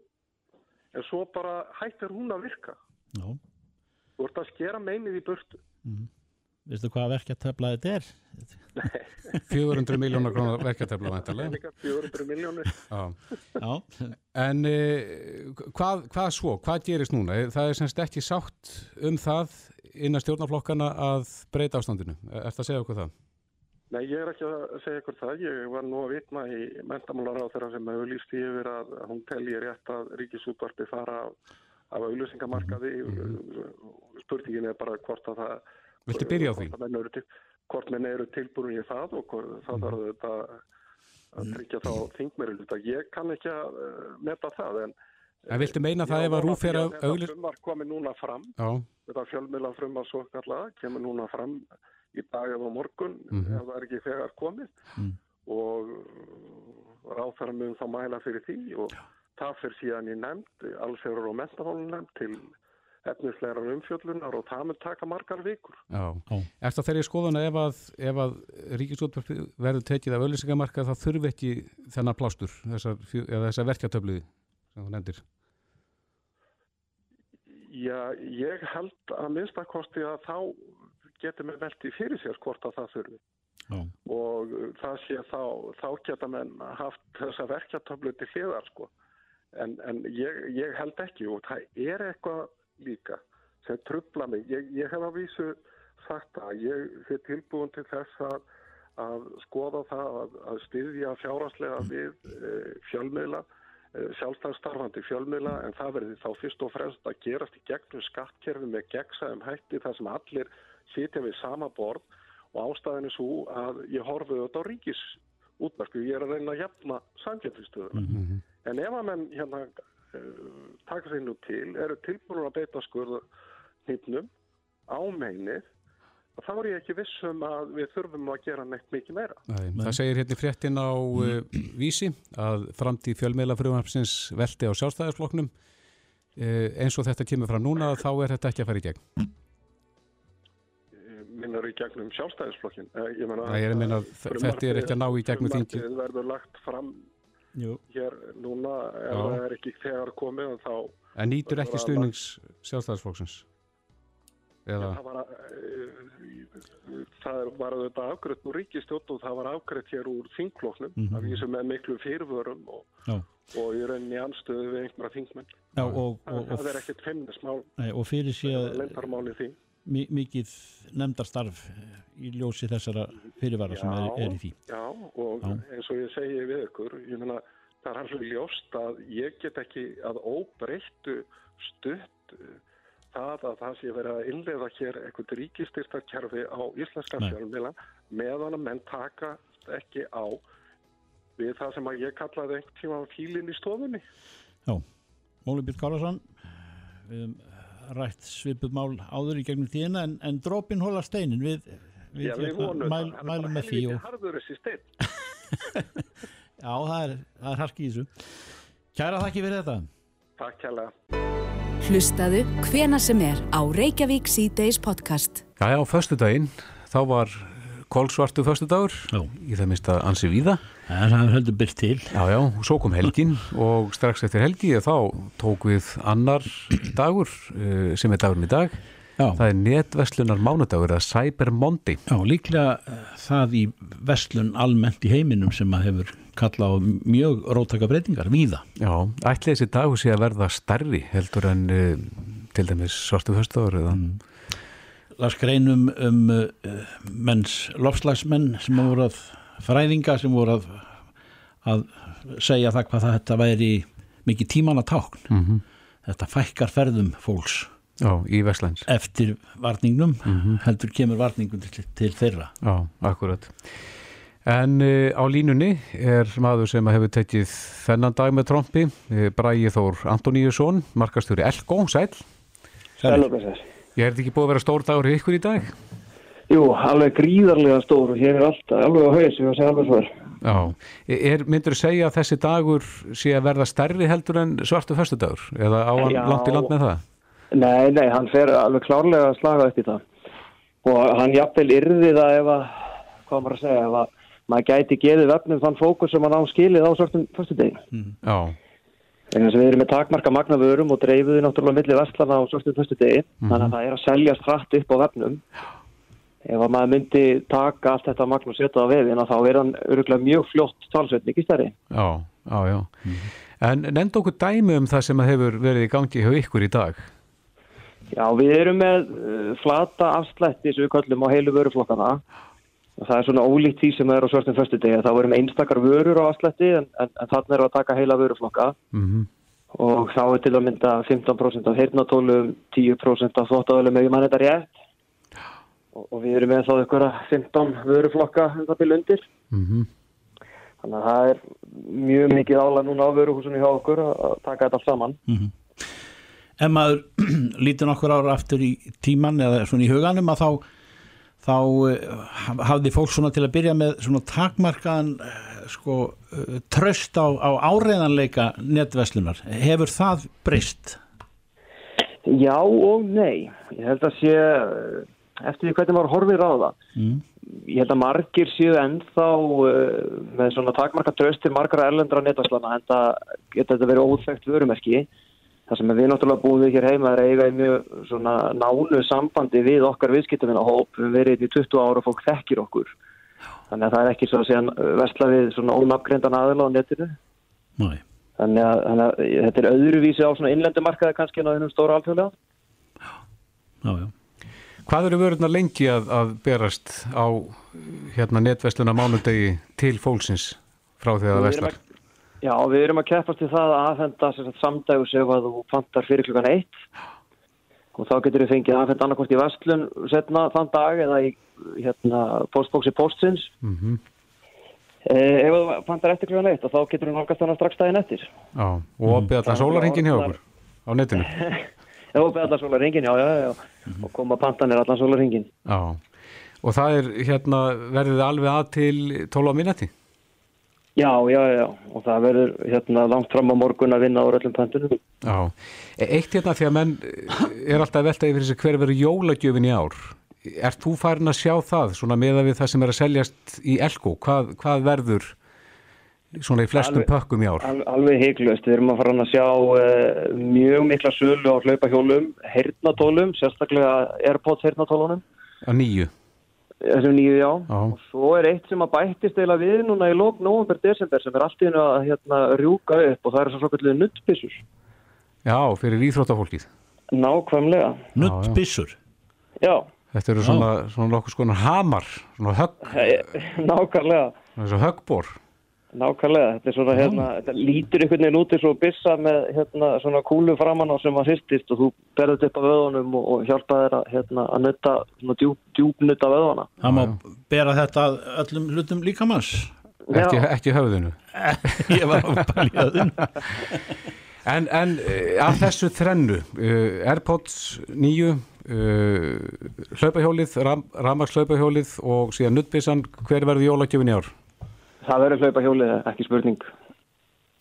Speaker 7: en svo bara hættir hún að virka.
Speaker 4: Já,
Speaker 7: Þú ert að skera meinið í burtu.
Speaker 4: veistu hvað verkjartöfla þetta er?
Speaker 2: 400 miljónar
Speaker 7: er
Speaker 2: væntanlega.
Speaker 7: líka 400 miljónir.
Speaker 2: Já.
Speaker 4: Já,
Speaker 2: En e, hvað, hvað svo? Hvað gerist núna? Eh, Það er semst ekki sátt um það innan stjórnarflokkana að breyta ástandinu. Er það að segja okkur það?
Speaker 7: Nei, ég er ekki að segja ykkur það. Ég var nú að vitna í mentamálar á þeirra sem í yfir að hún telji rétt að ríkisútvarpi fara af, af auðlýsingamarkaði. Spurningin er bara hvort að það...
Speaker 2: Viltu byrja á því?
Speaker 7: Hvort, menn eru tilbúin í það og hvort, það þarf þetta að tryggja þá þingmeiruluta. Ég kann ekki að uh, meta það en...
Speaker 2: En viltu meina það ef að RÚV fer að
Speaker 7: Þetta
Speaker 2: auglýs-
Speaker 7: frumvar komið núna fram
Speaker 2: Já,
Speaker 7: þetta fjölmiðla frumar svo kallaða kemur núna fram í dag eða á morgun
Speaker 2: Mhm.
Speaker 7: ef það er ekki þegar komið
Speaker 4: Mm.
Speaker 7: og ráþara mun þá mæla fyrir því og það fyrir síðan í nefnd allsverður og mentafólun nefnd til efnislegar umfjöllunar og það mun taka margar vikur.
Speaker 2: já. Er það þeirri skoðun að ef að, ef að ríkisútvarpi verður tekið af auðlýsingamarka þá þurfi ekki þennan plástur, þessar, þessar verkeftöflu sem þú nefndir?
Speaker 7: Já, ég held að minnstakosti að þá getur með velti fyrir sér hvort að það þurfi.
Speaker 4: já,
Speaker 7: og það sé þá, þá geta menn haft þessa verkjartöflu til hliðar sko. En, en ég, ég held ekki og það er eitthvað líka sem trubla mig. Ég, ég hef að vísu sagt að ég er tilbúin til þess að, að skoða það að, að styðja fjárhanslega við e, fjölmiðla, e, sjálfstæðstarfandi fjölmiðla en það verði þá fyrst og fremst að gerast í gegnum skattkerfi með gegnsæðum hætti þar sem allir sitja við sama borð og ástæðin er svo að ég horfi þetta á ríkis útverku, ég er að reyna að jafna samkjöfnistöðuna.
Speaker 2: Mhm.
Speaker 7: En ef að menn hérna uh, taka sér nú til, eru tilbúin að beita skurða hnippnum á meinið, þá er ég ekki vissum að við þurfum að gera neitt mikið meira.
Speaker 2: Nei, það segir hérna í fréttin á uh, vísi að framtíð fjölmiðla frumvarpsins velti á sjálfstæðarsflokknum uh, eins og þetta kemur fram núna þá er þetta ekki að fara í gegn.
Speaker 7: Minnar í gegnum sjálfstæðisflokkin. Eh, Ég meina,
Speaker 2: Það er að þetta er ekki að ná í gegnum þingi.
Speaker 7: Frumvarpið verður lagt fram
Speaker 4: jú,
Speaker 7: hér núna, ef það er ekki þegar komið, þá
Speaker 2: En nýtur ekki stuðnings sjálfstæðarsflokksins? Eða,
Speaker 7: það var, uh, það var auðvitað afgreitt úr ríkistjótt og það var afgreitt hér úr þingfloknum
Speaker 4: Mhm.
Speaker 7: af því sem er miklu fyrirvörum og,
Speaker 4: Já.
Speaker 7: og í rauninni anstöðu við einhverja þingmenn.
Speaker 4: já og, og,
Speaker 7: Það,
Speaker 4: og,
Speaker 7: það er ekkert feimnismál,
Speaker 4: nei, og fyrir mi- mikið nefndarstarf í ljósi þessara fyrirvara sem er,
Speaker 7: Já.
Speaker 4: er í því
Speaker 7: Já, og
Speaker 4: Já.
Speaker 7: eins og ég segi við ykkur, ég meina, það er alveg ljóst að ég get ekki að óbreyttu stutt uh, það að það sé verið að innleiða hér eitthvað ríkistyrtarkerfi á íslenska
Speaker 4: Nei.
Speaker 7: fjölmiðla meðan að menn taka ekki á við það sem að ég kallaði einhvern tíma fílinn í stofunni.
Speaker 4: Móli Björn Kálason við höfum rætt svipuð mál áður í gegnum tíðina en, en dropin hóla steinin við, við,
Speaker 7: Já, við
Speaker 4: hérna mæl, mælum með því og, *laughs* já það er, það er harki í þessu Kæra þakki fyrir þetta
Speaker 7: Takk kærlega.
Speaker 1: Hlustaðu hvena sem er á Reykjavík C-Days podcast.
Speaker 2: já, já, föstudaginn, þá var kólsvartu föstudagur,
Speaker 4: Já.
Speaker 2: í það minnst að ansi víða.
Speaker 4: Það er heldur byrt til
Speaker 2: Já, já, og svo kom helgin og strax eftir helgi þá tók við annar dagur eh, sem er dagurinn í dag
Speaker 4: Já.
Speaker 2: Það er netverslunar mánudagur eða Cyber Monday.
Speaker 4: Já, líklega uh, það í vestlun almennt í heiminum sem að hefur kalla á mjög rótaka breytingar, víða.
Speaker 2: Já, ætli þessi dagur sé að verða stærri heldur en uh, til dæmis svartu höstaður eða?
Speaker 4: Mm. Las greinum um uh, menns lofslagsmenn sem voru að fræðinga sem voru að, að segja það hvað það þetta væri mikið tíman að tákn.
Speaker 2: Mm -hmm.
Speaker 4: Þetta fækkar ferðum fólks
Speaker 2: Já, í Vestlands.
Speaker 4: eftir varningnum, heldur kemur varningun til, til þeirra.
Speaker 2: Já, akkurat. En uh, á línunni er maður sem hefur tekið þennan dag með trompi, uh, Bræði Þór Antoníusson, markastjóri Elko, sæl.
Speaker 8: Sælubessar.
Speaker 2: Ég er þetta ekki búið að vera stór dagur í ykkur í dag?
Speaker 8: Jú, alveg gríðarlega stór og hér er allt alveg á haus, ég var að segja alveg svo er.
Speaker 2: Já. Er, myndur þú segja að þessi dagur sé að verða stærri heldur en svartu föstudagur? Eða á hann langt í land með það?
Speaker 8: Nei, nei, hann fer alveg klárlega að slaga upp í það. Og hann jafnvel yrði það ef að, hvað maður að segja, ef að maður gæti gefið vefnum þann fókus sem hann á skilið á svartum föstudeginu.
Speaker 2: Já.
Speaker 8: Þannig að við erum með takmarka magna vörum og dreifuði náttúrulega milli vestlana á svartum föstudegi. Þannig að það er að seljast hratt upp á vefnum. Ef að maður myndi taka allt þetta magna og setja það á vefina þá er hann öruglega mjög fljótt talsveit mikið stærri.
Speaker 2: Já, já, já. En nefnd okkur dæmi um það sem hefur verið í gangi hjá ykkur í dag?
Speaker 8: Já, við erum með uh, flata afslætti sem við kallum á heilu vöruflokkana og það er svona ólíkt því sem er á svörstum föstudegi þá erum einstakar vörur á afslætti en, en, en þannig við að taka heila vöruflokka
Speaker 2: Mm
Speaker 8: og þá er til að mynda 15% af heyrnatólum, 10% af þóttavölum ef ég mann þetta rétt og, og við erum með þá ykkur 15 vöruflokka um það byrju undir
Speaker 2: -hmm.
Speaker 8: þannig að það er mjög mikið ála núna á vöruhúsunni hjá okkur að taka þetta allt saman
Speaker 4: ef maður *clears throat* lítur nokkur ára aftur í tíman eða svona í huganum að þá þá uh, hafði fólk svona til að byrja með svona takmarkaðan uh, sko uh, tröst á, á áreiðanleika netverslunar. Hefur það breyst?
Speaker 8: Já og nei. Ég held að sé eh, eftir því hvernig maður horfir á það.
Speaker 4: Mm.
Speaker 8: Ég held að margir séu ennþá uh, með svona takmarka tröstir margra erlendra netvarslana en það geta þetta verið óþekkt vörumerki. Það sem við náttúrulega búum við hér heima er eiga í mjög svona nánu sambandi við okkar viðskiptavina hóp. Við verið í 20 ára og fólk þekkir okkur. Þannig að það er ekki svo að segja versla við svona ónafngreindan aðila á netinu.
Speaker 4: Nei.
Speaker 8: Þannig að, þannig að þetta er öðruvísi á svona innlendu markaði kannski en á einum stóra alþjóðlega.
Speaker 4: Já, já.
Speaker 2: Hvað eru vörurnar lengi að, að berast á hérna netversluna mánudegi til fólksins frá því að það veslar?
Speaker 8: Já, við erum að keppast til það að aðfenda samdægus ef að þú fantar fyrir klukkan eitt og þá getur við fengið aðfenda annarkvort í vestlun setna þann dag eða í hérna, postbóksi postsins.
Speaker 2: Mm
Speaker 8: Eh, ef þú fantar eftir klukkan eitt og þá getur við nálgast þannig strax daginn eftir.
Speaker 2: Já, og opið allan sólarhingin hjá okkur á netinu? *laughs*
Speaker 8: Já, allan sólarringin, já, já, já. Og koma pantanir allan sólarringin.
Speaker 2: Já, og það er hérna, verður þið alveg að til 12 á minnati?
Speaker 8: Já, já, já. Og það verður hérna langt fram á morgun að vinna á öllum pantunum.
Speaker 2: Já, E- eitt hérna því að menn eh, er alltaf að velta yfir þessi hver verður jólagjöfin í ár. Er þú farin að sjá það, svona meða við það sem er að seljast í Elko? Hvað, hvað verður svona í flestum
Speaker 8: Alveg-
Speaker 2: pökkum í ár?
Speaker 8: Al, alveg heiklust. Við erum að fara að sjá uh, mjög mikla sölu á hlaupahjólum, hernatólum, sérstaklega Airpods hernatólunum,
Speaker 2: Á nýju?
Speaker 8: þessum nýju já.
Speaker 2: Já,
Speaker 8: Og svo er eitt sem að bættist eila við núna í lók november, desember sem er allt í hennu að hérna, rjúka upp og það er svo svokalluðu nuttbissur.
Speaker 2: já fyrir íþróttafólkið.
Speaker 8: Nákvæmlega.
Speaker 4: Nuttbissur.
Speaker 8: Já,
Speaker 2: Þetta eru svona, svona nokkuð skonar hamar, svona högg,
Speaker 8: eh, nákvæmlega.
Speaker 2: svona höggbor.
Speaker 8: Nákvæmlega, þetta er svona, hérna, þetta lítur einhvern veginn út eins og byssa með hérna, svona kúlu framann á sem að hristist og þú þetta upp á vöðunum og, og hjálpa þér að, hérna, að nutta, svona djúp, djúpnutta vöðuna.
Speaker 4: Það má bera þetta að öllum hlutum líkamanns.
Speaker 2: Ekki,
Speaker 8: Já.
Speaker 2: ekki höfðinu. *laughs*
Speaker 4: Ég var að pælja þinn.
Speaker 2: En, en eh, af þessu þrennu, uh, Airpods nýju, uh, hlaupahjólið, ram, ramaks hlaupahjólið og síðan nuttbissan, hver verður jólagjöfin í ár?
Speaker 8: Það verður hlaupa hjólið, ekki spurning.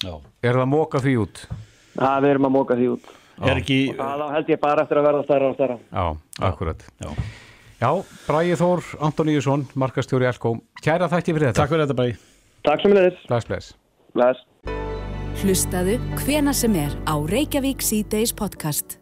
Speaker 4: Já.
Speaker 2: Er það að móka því út?
Speaker 8: Það við erum að móka því út.
Speaker 4: Er ekki,
Speaker 8: Og það held ég bara eftir að verða stærra og stærra.
Speaker 2: Já, akkurat.
Speaker 4: Já.
Speaker 2: Já, Bræði Þór, Antoníusson, markastjóri Elko, kæra þætti fyrir þetta.
Speaker 4: takk fyrir þetta bæði.
Speaker 8: Takk sem leðis.
Speaker 2: Bless, bless.
Speaker 8: Bless.
Speaker 1: Hlustaðu hvena sem er á Reykjavík C-Days podcast.